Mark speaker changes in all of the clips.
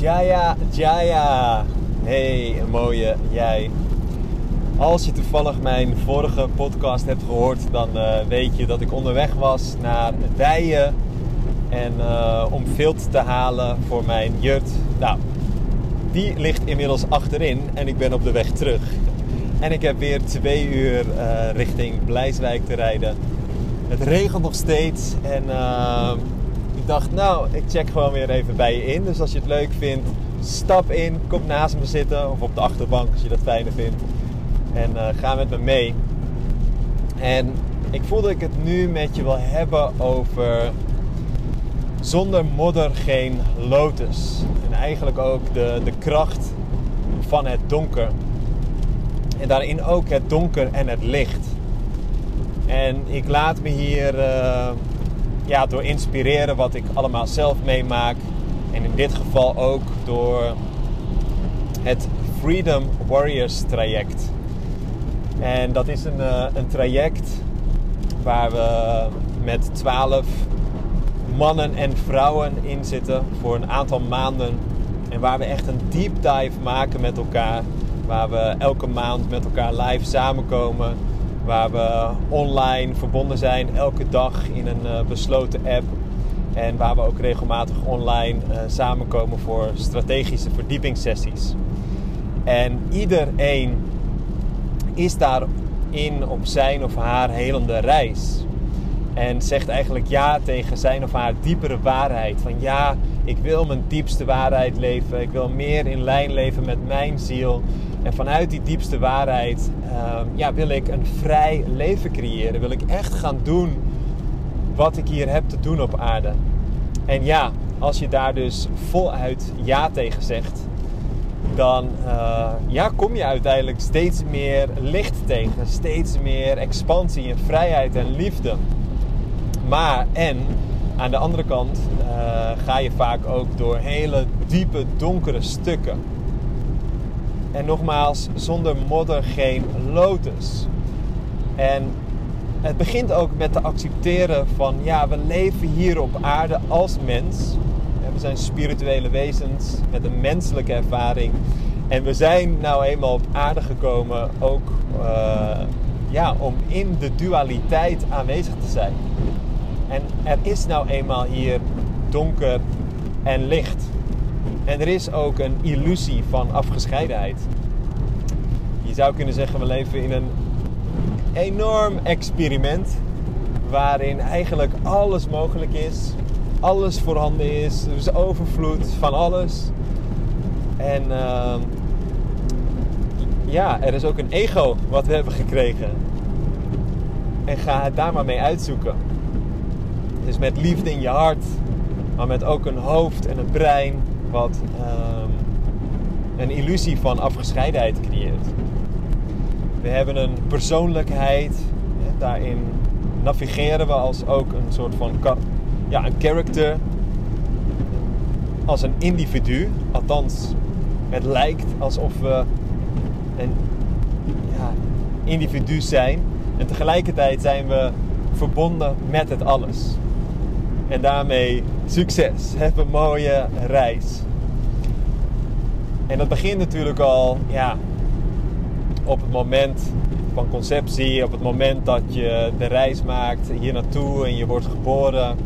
Speaker 1: Jaya, Jaya. Hey, mooie jij. Als je toevallig mijn vorige podcast hebt gehoord, dan uh, weet je dat ik onderweg was naar Dijen. En uh, om vilt te halen voor mijn jurt. Nou, die ligt inmiddels achterin en ik ben op de weg terug. En ik heb weer twee uur uh, richting Blijswijk te rijden. Het regent nog steeds en dacht, nou, ik check gewoon weer even bij je in. Dus als je het leuk vindt, stap in, kom naast me zitten of op de achterbank als je dat fijner vindt. En uh, ga met me mee. En ik voel dat ik het nu met je wil hebben over zonder modder geen lotus. En eigenlijk ook de, de kracht van het donker. En daarin ook het donker en het licht. En ik laat me hier uh, ja, door inspireren wat ik allemaal zelf meemaak. En in dit geval ook door het Freedom Warriors traject. En dat is een, uh, een traject waar we met 12 mannen en vrouwen in zitten voor een aantal maanden. En waar we echt een deep dive maken met elkaar. Waar we elke maand met elkaar live samenkomen. Waar we online verbonden zijn elke dag in een uh, besloten app. En waar we ook regelmatig online uh, samenkomen voor strategische verdiepingssessies. En iedereen is daarin op zijn of haar helende reis. En zegt eigenlijk ja tegen zijn of haar diepere waarheid. Van ja, ik wil mijn diepste waarheid leven. Ik wil meer in lijn leven met mijn ziel. En vanuit die diepste waarheid uh, ja, wil ik een vrij leven creëren. Wil ik echt gaan doen wat ik hier heb te doen op aarde. En ja, als je daar dus voluit ja tegen zegt, dan uh, ja, kom je uiteindelijk steeds meer licht tegen. Steeds meer expansie en vrijheid en liefde. Maar en aan de andere kant uh, ga je vaak ook door hele diepe, donkere stukken. En nogmaals, zonder modder geen lotus. En het begint ook met te accepteren van ja, we leven hier op aarde als mens. We zijn spirituele wezens met een menselijke ervaring. En we zijn nou eenmaal op aarde gekomen ook uh, ja, om in de dualiteit aanwezig te zijn. En er is nou eenmaal hier donker en licht. En er is ook een illusie van afgescheidenheid. Je zou kunnen zeggen, we leven in een enorm experiment waarin eigenlijk alles mogelijk is, alles voorhanden is, er is overvloed van alles. En uh, ja, er is ook een ego wat we hebben gekregen. En ga het daar maar mee uitzoeken. Dus met liefde in je hart, maar met ook een hoofd en een brein wat um, een illusie van afgescheidenheid creëert. We hebben een persoonlijkheid, daarin navigeren we als ook een soort van ja, een character, als een individu. Althans, het lijkt alsof we een ja, individu zijn. En tegelijkertijd zijn we verbonden met het alles. En daarmee succes. Heb een mooie reis. En dat begint natuurlijk al ja, op het moment van conceptie, op het moment dat je de reis maakt hier naartoe en je wordt geboren.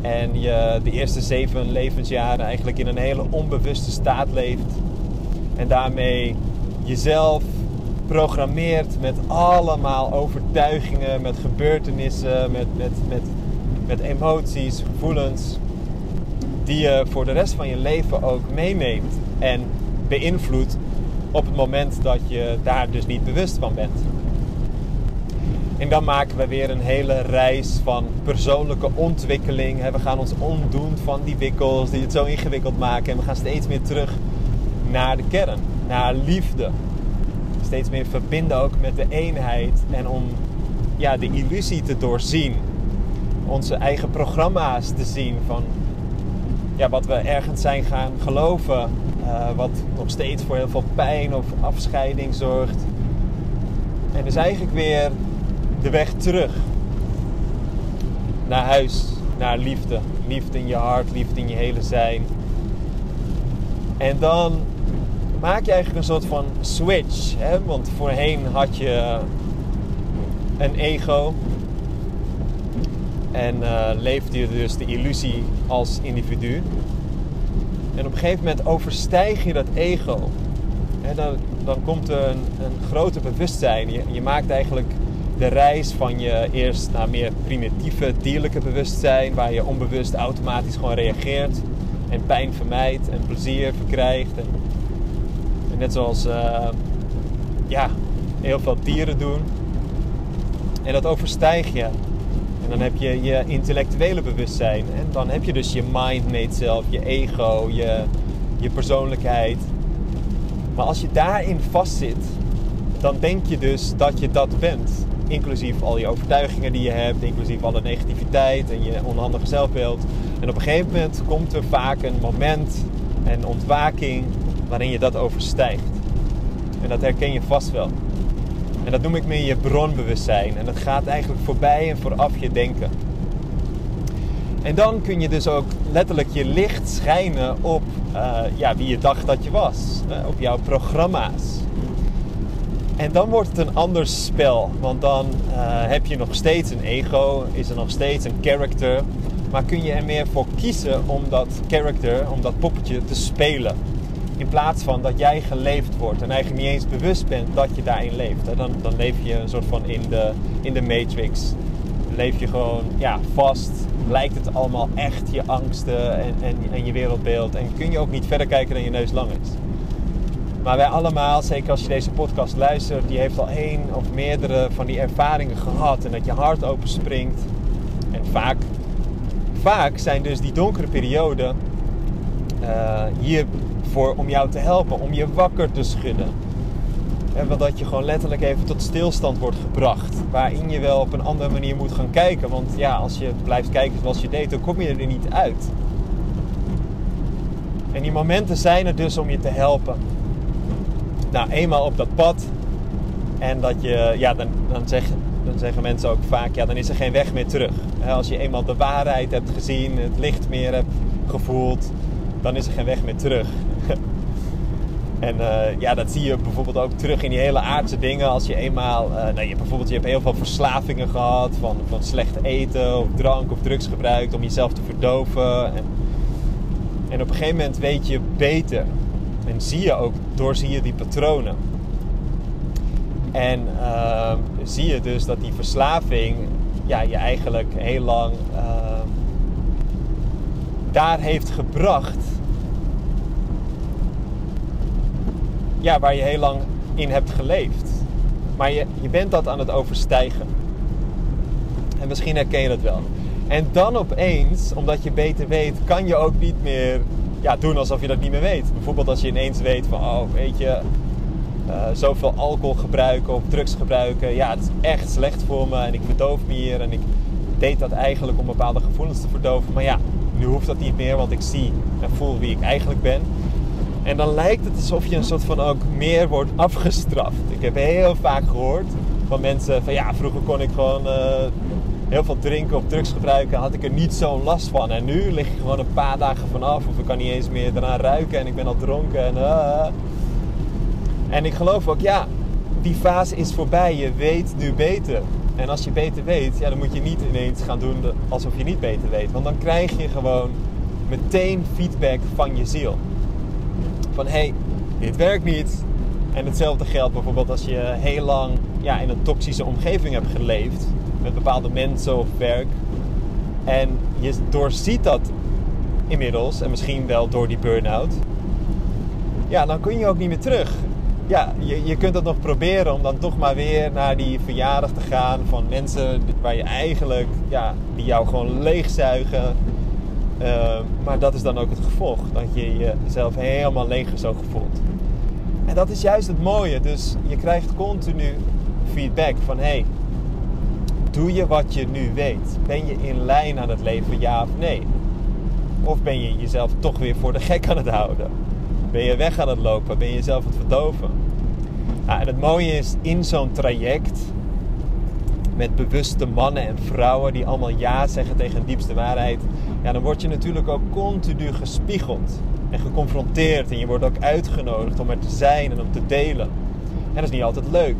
Speaker 1: En je de eerste zeven levensjaren eigenlijk in een hele onbewuste staat leeft. En daarmee jezelf programmeert met allemaal overtuigingen, met gebeurtenissen, met, met, met, met emoties, gevoelens. Die je voor de rest van je leven ook meeneemt en beïnvloedt op het moment dat je daar dus niet bewust van bent. En dan maken we weer een hele reis van persoonlijke ontwikkeling. We gaan ons ontdoen van die wikkels die het zo ingewikkeld maken. En we gaan steeds meer terug naar de kern, naar liefde. Steeds meer verbinden ook met de eenheid. En om ja, de illusie te doorzien. Onze eigen programma's te zien van ja, wat we ergens zijn gaan geloven. Uh, wat nog steeds voor heel veel pijn of afscheiding zorgt. En dus eigenlijk weer de weg terug naar huis, naar liefde. Liefde in je hart, liefde in je hele zijn. En dan maak je eigenlijk een soort van switch. Hè? Want voorheen had je een ego. En uh, je dus de illusie als individu. En op een gegeven moment overstijg je dat ego. Dan, dan komt er een, een groter bewustzijn. Je, je maakt eigenlijk de reis van je eerst naar meer primitieve, dierlijke bewustzijn, waar je onbewust automatisch gewoon reageert en pijn vermijdt en plezier verkrijgt. Net zoals uh, ja, heel veel dieren doen. En dat overstijg je. En dan heb je je intellectuele bewustzijn. En dan heb je dus je mind-made self, je ego, je, je persoonlijkheid. Maar als je daarin vastzit, dan denk je dus dat je dat bent. Inclusief al je overtuigingen die je hebt, inclusief alle negativiteit en je onhandige zelfbeeld. En op een gegeven moment komt er vaak een moment, een ontwaking, waarin je dat overstijgt. En dat herken je vast wel. En dat noem ik meer je bronbewustzijn. En dat gaat eigenlijk voorbij en vooraf je denken. En dan kun je dus ook letterlijk je licht schijnen op uh, ja, wie je dacht dat je was. Op jouw programma's. En dan wordt het een ander spel. Want dan uh, heb je nog steeds een ego, is er nog steeds een character. Maar kun je er meer voor kiezen om dat character, om dat poppetje te spelen. In plaats van dat jij geleefd wordt en eigenlijk niet eens bewust bent dat je daarin leeft. Dan, dan leef je een soort van in de, in de matrix. Leef je gewoon ja, vast. Lijkt het allemaal echt je angsten en, en, en je wereldbeeld. En kun je ook niet verder kijken dan je neus lang is. Maar wij allemaal, zeker als je deze podcast luistert, die heeft al één of meerdere van die ervaringen gehad. En dat je hart openspringt. En vaak, vaak zijn dus die donkere perioden uh, hier voor om jou te helpen, om je wakker te schudden. En dat je gewoon letterlijk even tot stilstand wordt gebracht. Waarin je wel op een andere manier moet gaan kijken. Want ja, als je blijft kijken zoals je deed, dan kom je er niet uit. En die momenten zijn er dus om je te helpen. Nou, eenmaal op dat pad. En dat je, ja, dan, dan, dan zeggen mensen ook vaak, ja, dan is er geen weg meer terug. Als je eenmaal de waarheid hebt gezien, het licht meer hebt gevoeld, dan is er geen weg meer terug. En uh, ja, dat zie je bijvoorbeeld ook terug in die hele aardse dingen. Als je eenmaal, uh, nou, je, bijvoorbeeld, je hebt heel veel verslavingen gehad van, van slecht eten of drank of drugs gebruikt om jezelf te verdoven. En, en op een gegeven moment weet je beter. En zie je ook, doorzie je die patronen. En uh, zie je dus dat die verslaving ja, je eigenlijk heel lang daar heeft gebracht ja, waar je heel lang in hebt geleefd. Maar je, je bent dat aan het overstijgen. En misschien herken je dat wel. En dan opeens, omdat je beter weet, kan je ook niet meer ja, doen alsof je dat niet meer weet. Bijvoorbeeld als je ineens weet van, oh weet je, uh, zoveel alcohol gebruiken of drugs gebruiken. Ja, het is echt slecht voor me en ik verdoof me hier. En ik deed dat eigenlijk om bepaalde gevoelens te verdoven. Maar ja, nu hoeft dat niet meer, want ik zie en voel wie ik eigenlijk ben. En dan lijkt het alsof je een soort van ook meer wordt afgestraft. Ik heb heel vaak gehoord van mensen van ja, vroeger kon ik gewoon uh, heel veel drinken of drugs gebruiken, had ik er niet zo'n last van. En nu lig je gewoon een paar dagen vanaf of ik kan niet eens meer eraan ruiken en ik ben al dronken. En, uh, en ik geloof ook, ja, die fase is voorbij. Je weet nu beter. En als je beter weet, ja, dan moet je niet ineens gaan doen alsof je niet beter weet. Want dan krijg je gewoon meteen feedback van je ziel van hé, hey, dit werkt niet. En hetzelfde geldt bijvoorbeeld als je heel lang ja, in een toxische omgeving hebt geleefd. Met bepaalde mensen of werk. En je doorziet dat inmiddels. En misschien wel door die burn-out. Ja, dan kun je ook niet meer terug. Ja, je, je kunt het nog proberen om dan toch maar weer naar die verjaardag te gaan van mensen waar je eigenlijk, ja, die jou gewoon leegzuigen Ehm, maar dat is dan ook het gevolg. Dat je jezelf helemaal leeggezogen voelt. En dat is juist het mooie. Dus je krijgt continu feedback van... Hey, doe je wat je nu weet? Ben je in lijn aan het leven, ja of nee? Of ben je jezelf toch weer voor de gek aan het houden? Ben je weg aan het lopen? Ben je jezelf aan het verdoven? en het mooie is, in zo'n traject met bewuste mannen en vrouwen die allemaal ja zeggen tegen diepste waarheid, ja, dan word je natuurlijk ook continu gespiegeld. en geconfronteerd. En je wordt ook uitgenodigd om er te zijn en om te delen. En dat is niet altijd leuk.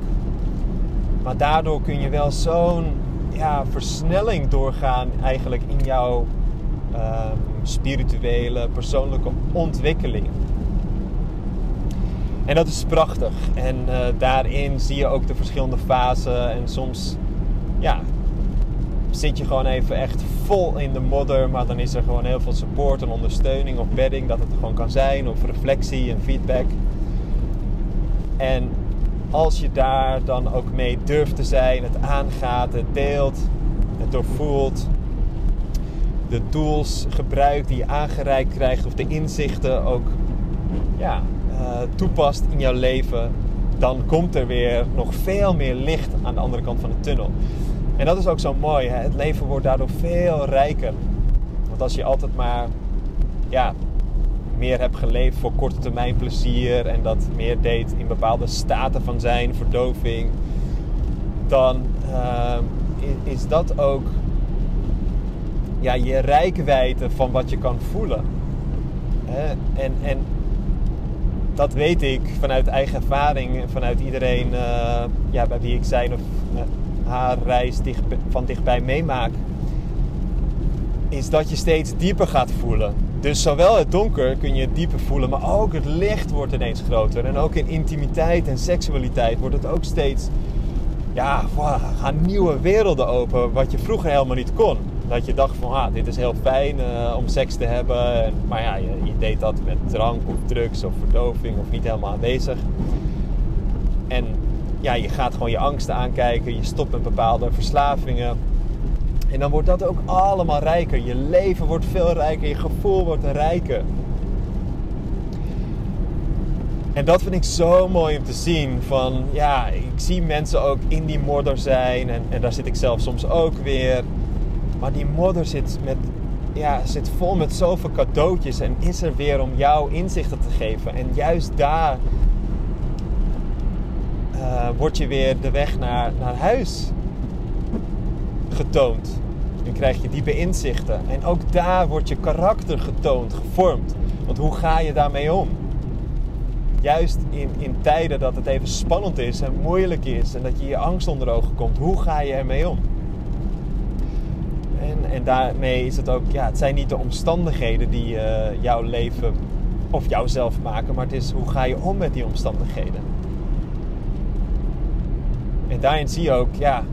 Speaker 1: Maar daardoor kun je wel zo'n ja, versnelling doorgaan eigenlijk in jouw ehm, spirituele, persoonlijke ontwikkeling. En dat is prachtig. En uh, daarin zie je ook de verschillende fasen. En soms ja, zit je gewoon even echt vol in de modder. Maar dan is er gewoon heel veel support en ondersteuning of bedding. Dat het gewoon kan zijn. Of reflectie en feedback. En als je daar dan ook mee durft te zijn, het aangaat, het deelt, het doorvoelt, de tools gebruikt die je aangereikt krijgt of de inzichten ook ja, uh, toepast in jouw leven, dan komt er weer nog veel meer licht aan de andere kant van de tunnel. En dat is ook zo mooi. Hè? Het leven wordt daardoor veel rijker. Want als je altijd maar ja, meer hebt geleefd voor korte termijn plezier en dat meer deed in bepaalde staten van zijn, verdoving, dan uh, is dat ook ja, je rijkwijde van wat je kan voelen. En, en dat weet ik vanuit eigen ervaring, vanuit iedereen uh, ja, bij wie ik zijn of uh, haar reis dicht, van dichtbij meemaak, is dat je steeds dieper gaat voelen. Dus zowel het donker kun je dieper voelen, maar ook het licht wordt ineens groter. En ook in intimiteit en seksualiteit wordt het ook steeds, ja, gaan nieuwe werelden open, wat je vroeger helemaal niet kon. Dat je dacht van, ah, dit is heel fijn uh, om seks te hebben. Maar ja, je, je, deed dat met drank of drugs of verdoving of niet helemaal aanwezig. En ja, je gaat gewoon je angsten aankijken. Je stopt met bepaalde verslavingen. En dan wordt dat ook allemaal rijker. Je leven wordt veel rijker. Je gevoel wordt rijker. En dat vind ik zo mooi om te zien. Van ja, ik zie mensen ook in die modder zijn. En, en daar zit ik zelf soms ook weer. Maar die modder zit, met, ja, zit vol met zoveel cadeautjes en is er weer om jou inzichten te geven. En juist daar uh, wordt je weer de weg naar, naar huis getoond. En krijg je diepe inzichten. En ook daar wordt je karakter getoond, gevormd. Want hoe ga je daarmee om? Juist in, in tijden dat het even spannend is en moeilijk is en dat je je angst onder ogen komt, hoe ga je ermee om? En, en daarmee is het ook, ja, het zijn niet de omstandigheden die uh, jouw leven of jouzelf maken, maar het is hoe ga je om met die omstandigheden. En daarin zie je ook, ja,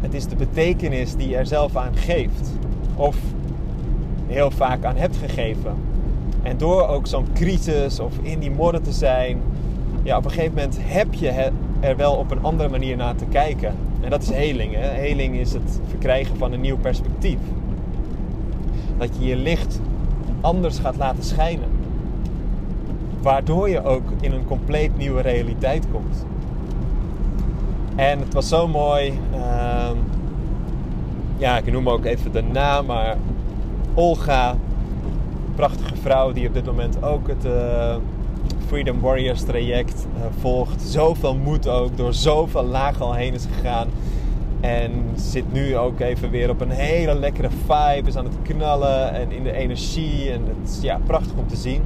Speaker 1: het is de betekenis die je er zelf aan geeft. Of heel vaak aan hebt gegeven. En door ook zo'n crisis of in die modder te zijn, ja, op een gegeven moment heb je er wel op een andere manier naar te kijken. En dat is heling. Heling is het verkrijgen van een nieuw perspectief. Dat je je licht anders gaat laten schijnen. Waardoor je ook in een compleet nieuwe realiteit komt. En het was zo mooi. Uh, ja, ik noem ook even de naam, maar Olga, prachtige vrouw die op dit moment ook het uh, Freedom Warriors traject uh, volgt. Zoveel moed ook, door zoveel lagen al heen is gegaan. En zit nu ook even weer op een hele lekkere vibe, is aan het knallen en in de energie. En het is ja, prachtig om te zien.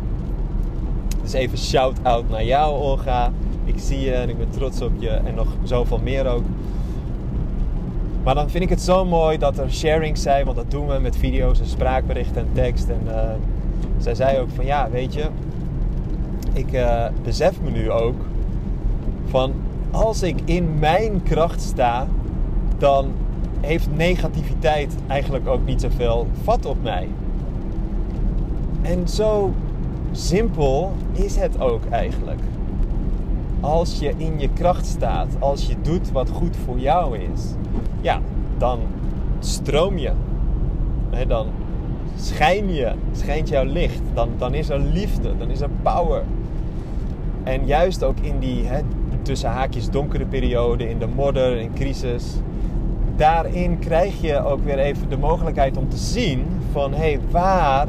Speaker 1: Dus even shout-out naar jou, Olga. Ik zie je en ik ben trots op je en nog zoveel meer ook. Maar dan vind ik het zo mooi dat er sharings zijn, want dat doen we met video's en spraakberichten en tekst. En uh, zij zei ook van ja, weet je, ik uh, besef me nu ook van als ik in mijn kracht sta, dan heeft negativiteit eigenlijk ook niet zoveel vat op mij. En zo simpel is het ook eigenlijk als je in je kracht staat, als je doet wat goed voor jou is, ja, dan stroom je. dan schijn je, schijnt jouw licht. Dan, dan is er liefde, dan is er power. En juist ook in die he, tussen haakjes donkere periode, in de modder, in crisis, daarin krijg je ook weer even de mogelijkheid om te zien van hé, hey, waar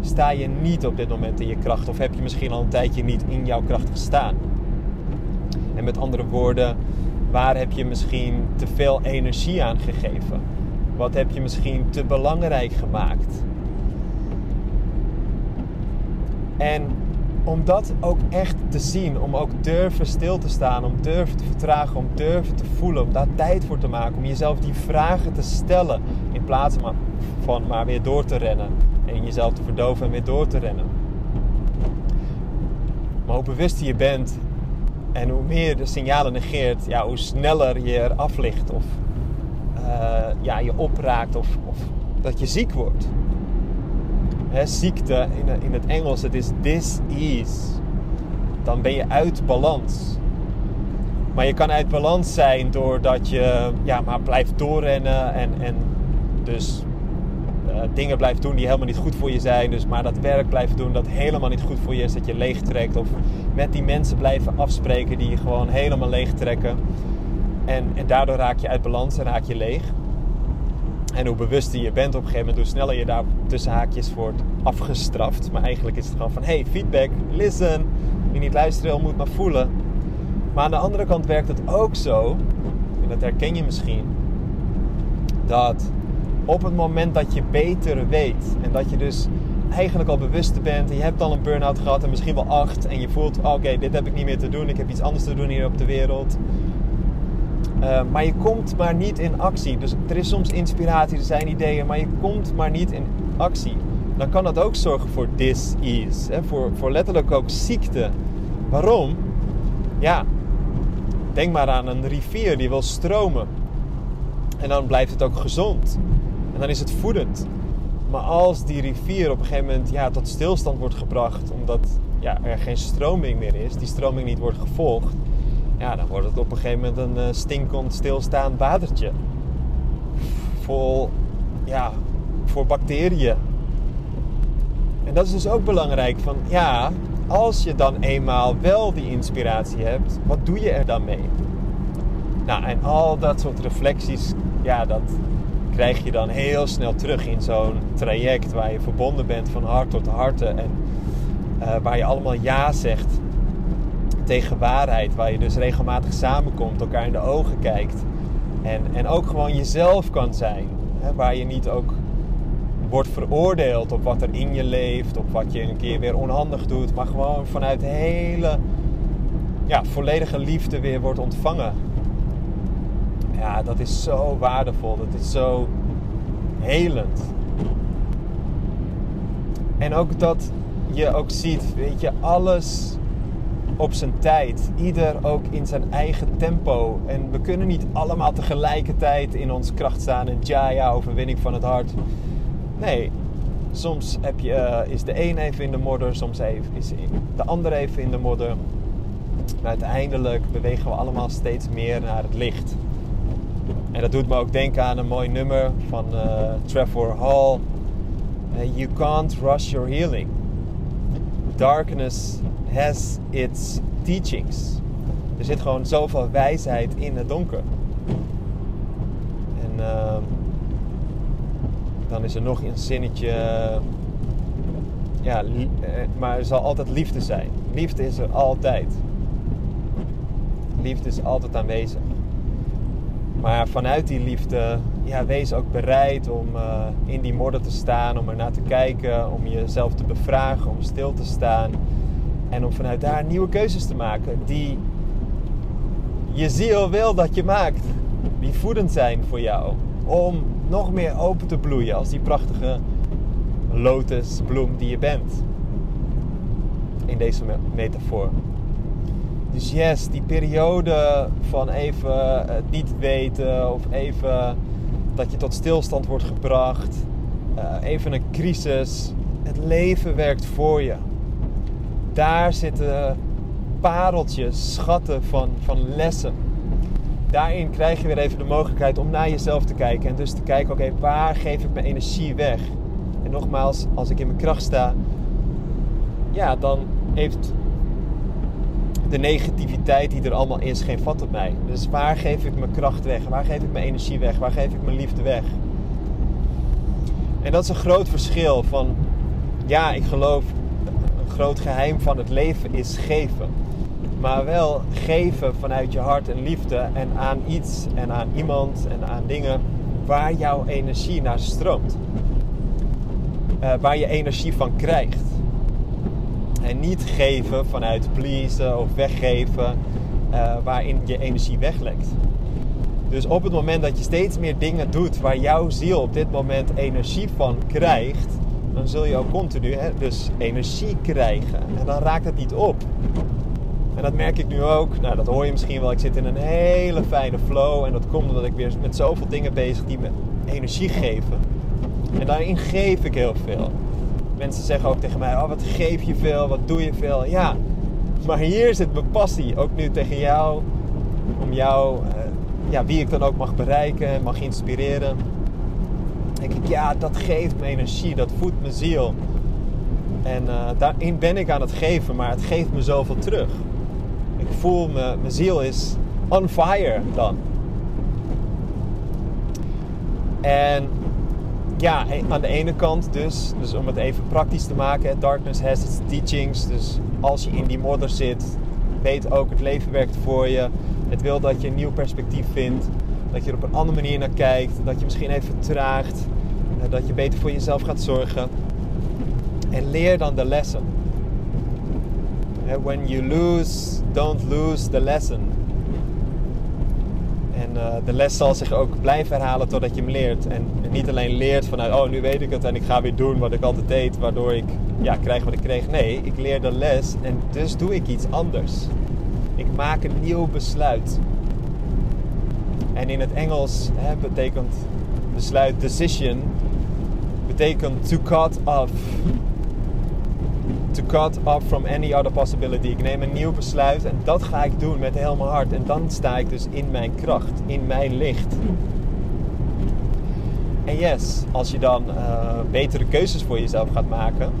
Speaker 1: sta je niet op dit moment in je kracht? Of heb je misschien al een tijdje niet in jouw kracht gestaan? Met andere woorden, waar heb je misschien te veel energie aan gegeven? Wat heb je misschien te belangrijk gemaakt? En om dat ook echt te zien, om ook durven stil te staan, om durven te vertragen, om durven te voelen, om daar tijd voor te maken, om jezelf die vragen te stellen in plaats van maar weer door te rennen en jezelf te verdoven en weer door te rennen. Maar hoe bewuster je bent en hoe meer de signalen negeert, ja, hoe sneller je er aflicht of uh, ja, je opraakt of, of dat je ziek wordt. Hè, ziekte in, in het Engels, het is dis-ease. Dan ben je uit balans. Maar je kan uit balans zijn doordat je ja, maar blijft doorrennen en, en dus dingen blijft doen die helemaal niet goed voor je zijn. Dus maar dat werk blijft doen dat helemaal niet goed voor je is, dat je leeg trekt. Of met die mensen blijven afspreken die je gewoon helemaal leeg trekken. En, en daardoor raak je uit balans en raak je leeg. En hoe bewuster je bent op een gegeven moment, hoe sneller je daar tussen haakjes wordt afgestraft. Maar eigenlijk is het gewoon van, hey, feedback, listen. Wie niet luisteren moet maar voelen. Maar aan de andere kant werkt het ook zo, en dat herken je misschien, dat op het moment dat je beter weet en dat je dus eigenlijk al bewust bent en je hebt al een burn-out gehad en misschien wel acht en je voelt, oké, dit heb ik niet meer te doen, ik heb iets anders te doen hier op de wereld eh, maar je komt maar niet in actie. Dus er is soms inspiratie, er zijn ideeën, maar je komt maar niet in actie. Dan kan dat ook zorgen voor dis-ease. Voor, voor letterlijk ook ziekte. Waarom? Ja, denk maar aan een rivier die wil stromen. En dan blijft het ook gezond. En dan is het voedend. Maar als die rivier op een gegeven moment ja, tot stilstand wordt gebracht, omdat ja, er geen stroming meer is, die stroming niet wordt gevolgd, ja, dan wordt het op een gegeven moment een uh, stinkend stilstaand watertje. Vol, ja, voor bacteriën. En dat is dus ook belangrijk van, ja, als je dan eenmaal wel die inspiratie hebt, wat doe je er dan mee? Nou, en al dat soort reflecties, ja, dat krijg je dan heel snel terug in zo'n traject waar je verbonden bent van hart tot hart en uh, waar je allemaal ja zegt tegen waarheid. Waar je dus regelmatig samenkomt, elkaar in de ogen kijkt. En, en ook gewoon jezelf kan zijn. Hè, waar je niet ook wordt veroordeeld op wat er in je leeft. Op wat je een keer weer onhandig doet. Maar gewoon vanuit hele ja, volledige liefde weer wordt ontvangen. Ja, dat is zo waardevol. Dat is zo helend. En ook dat je ook ziet, weet je, alles op zijn tijd. Ieder ook in zijn eigen tempo. En we kunnen niet allemaal tegelijkertijd in ons kracht staan en Jaya, overwinning van het hart. Nee, soms heb je, uh, is de een even in de modder, soms even, is de ander even in de modder. Maar uiteindelijk bewegen we allemaal steeds meer naar het licht. En dat doet me ook denken aan een mooi nummer van uh, Trevor Hall. Uh, you can't rush your healing. Darkness has its teachings. Er zit gewoon zoveel wijsheid in het donker. En uh, dan is er nog een zinnetje. ja, eh, maar er zal altijd liefde zijn. Liefde is er altijd. Liefde is altijd aanwezig. Maar vanuit die liefde, ja, wees ook bereid om uh, in die modder te staan, om er naar te kijken, om jezelf te bevragen, om stil te staan en om vanuit daar nieuwe keuzes te maken die je ziel wil dat je maakt. Die voedend zijn voor jou. Om nog meer open te bloeien als die prachtige lotusbloem die je bent. In deze metafoor. Dus yes, die periode van even het niet weten of even dat je tot stilstand wordt gebracht. Uh, even een crisis. Het leven werkt voor je daar zitten pareltjes, schatten van, van lessen. Daarin krijg je weer even de mogelijkheid om naar jezelf te kijken. En dus te kijken, oké, waar geef ik mijn energie weg? En nogmaals, als ik in mijn kracht sta, ja, dan heeft de negativiteit die er allemaal is geen vat op mij. Dus waar geef ik mijn kracht weg? Waar geef ik mijn energie weg? Waar geef ik mijn liefde weg? En dat is een groot verschil van, ja, ik geloof groot geheim van het leven is geven. Maar wel geven vanuit je hart en liefde en aan iets en aan iemand en aan dingen waar jouw energie naar stroomt. Uh, waar je energie van krijgt. En niet geven vanuit pleasen of weggeven uh, waarin je energie weglekt. Dus op het moment dat je steeds meer dingen doet waar jouw ziel op dit moment energie van krijgt, dan zul je ook continu hè, dus energie krijgen. En dan raakt het niet op. En dat merk ik nu ook. Nou, dat hoor je misschien wel. Ik zit in een hele fijne flow. En dat komt omdat ik weer met zoveel dingen bezig die me energie geven. En daarin geef ik heel veel. Mensen zeggen ook tegen mij: Oh, wat geef je veel? Wat doe je veel? Ja, maar hier zit mijn passie. Ook nu tegen jou. Om jou, uh, ja, wie ik dan ook mag bereiken, mag inspireren. denk ik, ja, dat geeft me energie. Dat voedt mijn ziel. En uh, daarin ben ik aan het geven, maar het geeft me zoveel terug. Ik voel me, mijn ziel is on fire dan. En ja, aan de ene kant dus, dus om het even praktisch te maken, darkness has its teachings. Dus als je in die modder zit, weet ook, het leven werkt voor je. Het wil dat je een nieuw perspectief vindt, dat je er op een andere manier naar kijkt, dat je misschien even vertraagt, eh, dat je beter voor jezelf gaat zorgen. En leer dan de lessen. When you lose, don't lose the lesson. Uh, de les zal zich ook blijven herhalen totdat je hem leert. En, niet alleen leert vanuit, oh nu weet ik het en ik ga weer doen wat ik altijd deed, waardoor ik ja, krijg wat ik kreeg. Nee, ik leer de les en dus doe ik iets anders. Ik maak een nieuw besluit. En in het Engels hè, betekent besluit decision, betekent to cut off to cut off from any other possibility. Ik neem een nieuw besluit en dat ga ik doen met heel mijn hart. En dan sta ik dus in mijn kracht, in mijn licht. En yes, als je dan uh, betere keuzes voor jezelf gaat maken,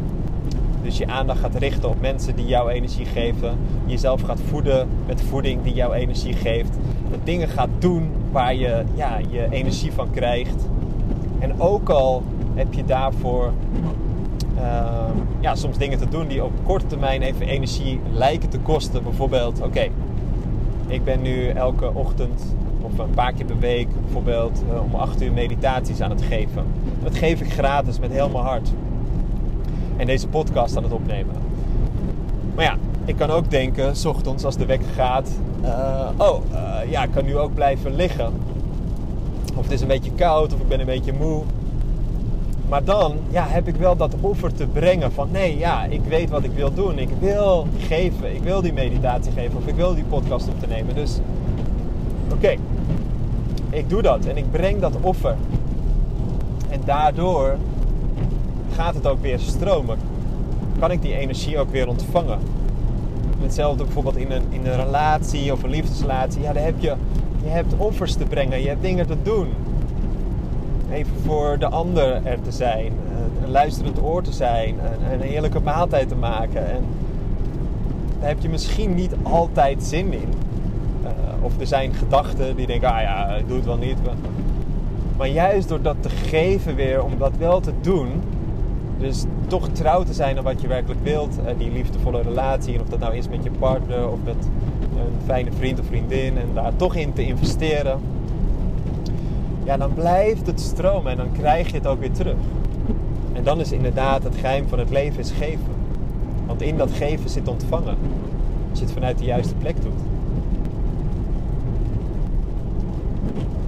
Speaker 1: dus je aandacht gaat richten op mensen die jou energie geven, jezelf gaat voeden met voeding die jou energie geeft, dingen gaat doen waar je ja, je energie van krijgt. En ook al heb je daarvoor ja, soms dingen te doen die op korte termijn even energie lijken te kosten. Bijvoorbeeld, oké, ik ben nu elke ochtend of een paar keer per week bijvoorbeeld uh, om 8 uur meditaties aan het geven. Dat geef ik gratis met heel mijn hart. En deze podcast aan het opnemen. Maar ja, ik kan ook denken, s ochtends als de wekker gaat, uh, oh uh, ja, ik kan nu ook blijven liggen. Of het is een beetje koud, of ik ben een beetje moe. Maar dan ja, heb ik wel dat offer te brengen van nee, ja, ik weet wat ik wil doen. Ik wil geven, ik wil die meditatie geven of ik wil die podcast op te nemen. Dus oké, ik doe dat en ik breng dat offer. En daardoor gaat het ook weer stromen. Kan ik die energie ook weer ontvangen. Hetzelfde bijvoorbeeld in een, in een relatie of een liefdesrelatie. Ja, daar heb je, je hebt offers te brengen, je hebt dingen te doen even voor de ander er te zijn. Een luisterend oor te zijn. Een, een heerlijke maaltijd te maken. En daar heb je misschien niet altijd zin in. Uh, of er zijn gedachten die denken, ah ja, ik doe het wel niet. Maar juist door dat te geven weer, om dat wel te doen. Dus toch trouw te zijn aan wat je werkelijk wilt. Uh, die liefdevolle relatie. En of dat nou is met je partner of met een fijne vriend of vriendin. En daar toch in te investeren ja, dan blijft het stromen en dan krijg je het ook weer terug. En dan is inderdaad het geheim van het leven is geven. Want in dat geven zit ontvangen. Als je het vanuit de juiste plek doet.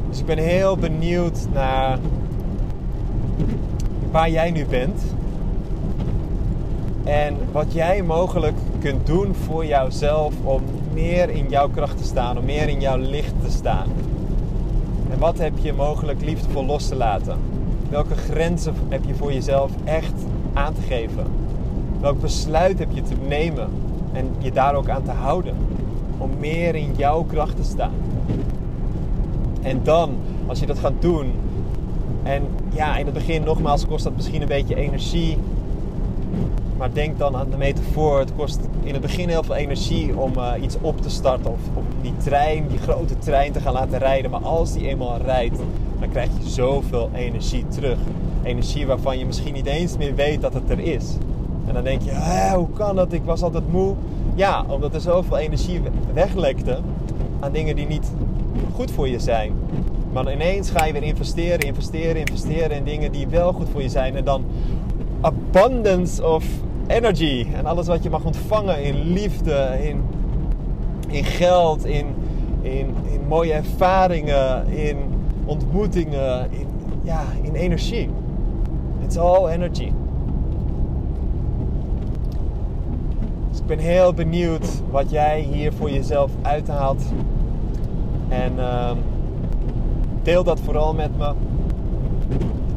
Speaker 1: Dus ik ben heel benieuwd naar waar jij nu bent. En wat jij mogelijk kunt doen voor jouzelf om meer in jouw kracht te staan, om meer in jouw licht te staan. En wat heb je mogelijk liefdevol los te laten? Welke grenzen heb je voor jezelf echt aan te geven? Welk besluit heb je te nemen en je daar ook aan te houden? Om meer in jouw kracht te staan. En dan, als je dat gaat doen, en ja, in het begin nogmaals kost dat misschien een beetje energie. Maar denk dan aan de metafoor. Het kost in het begin heel veel energie om uh, iets op te starten. Of om die trein, die grote trein te gaan laten rijden. Maar als die eenmaal rijdt, dan krijg je zoveel energie terug. Energie waarvan je misschien niet eens meer weet dat het er is. En dan denk je, hoe kan dat? Ik was altijd moe. Ja, omdat er zoveel energie weglekte aan dingen die niet goed voor je zijn. Maar ineens ga je weer investeren, investeren, investeren in dingen die wel goed voor je zijn. En dan abundance of energy. En alles wat je mag ontvangen in liefde, in, in geld, in, in, in mooie ervaringen, in ontmoetingen, in, ja, in energie. It's all energy. Dus ik ben heel benieuwd wat jij hier voor jezelf uithaalt. En uh, deel dat vooral met me.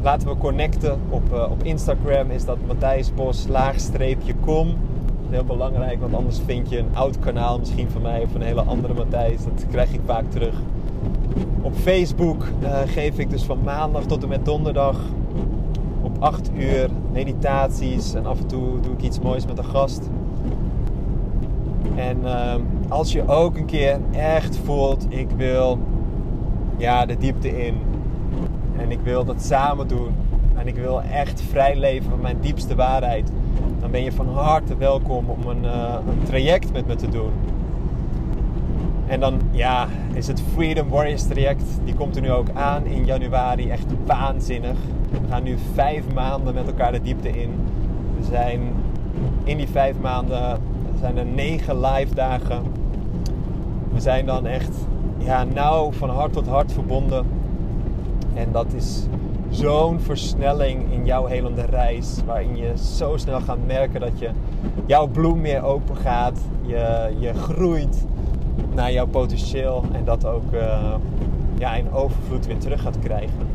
Speaker 1: Laten we connecten. Op, uh, op Instagram is dat Matthijs Bos laagstreepje. Heel belangrijk, want anders vind je een oud kanaal misschien van mij of een hele andere Matthijs. Dat krijg ik vaak terug. Op Facebook uh, geef ik dus van maandag tot en met donderdag op 8 uur meditaties en af en toe doe ik iets moois met een gast. En uh, als je ook een keer echt voelt, ik wil ja, de diepte in. En ik wil dat samen doen. En ik wil echt vrij leven van mijn diepste waarheid. Dan ben je van harte welkom om een, uh, een traject met me te doen. En dan ja, is het Freedom Warriors traject. Die komt er nu ook aan in januari. Echt waanzinnig. We gaan nu vijf maanden met elkaar de diepte in. We zijn in die vijf maanden zijn er negen live dagen. We zijn dan echt ja, nauw van hart tot hart verbonden. En dat is zo'n versnelling in jouw helende reis. Waarin je zo snel gaat merken dat je jouw bloem meer open gaat. Je, je groeit naar jouw potentieel. En dat ook uh, ja, in overvloed weer terug gaat krijgen.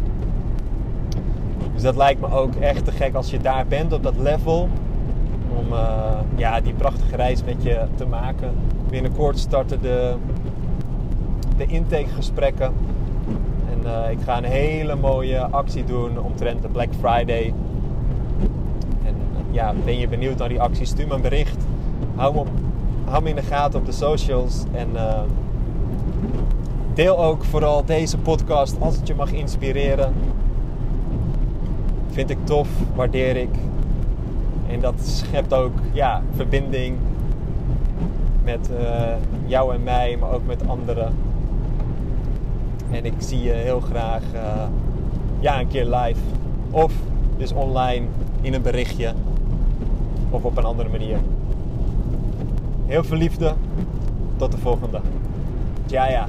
Speaker 1: Dus dat lijkt me ook echt te gek als je daar bent op dat level. Om uh, ja, die prachtige reis met je te maken. Binnenkort starten de, de intakegesprekken. En uh, ik ga een hele mooie actie doen omtrent de Black Friday. En ja, ben je benieuwd naar die actie? Stuur me een bericht. Hou me, op, hou me in de gaten op de socials. En uh, deel ook vooral deze podcast als het je mag inspireren. Vind ik tof, waardeer ik. En dat schept ook ja, verbinding met jou en mij, maar ook met anderen. En ik zie je heel graag uh, ja, een keer live. Of dus online in een berichtje. Of op een andere manier. Heel veel liefde. Tot de volgende. Ja, ja.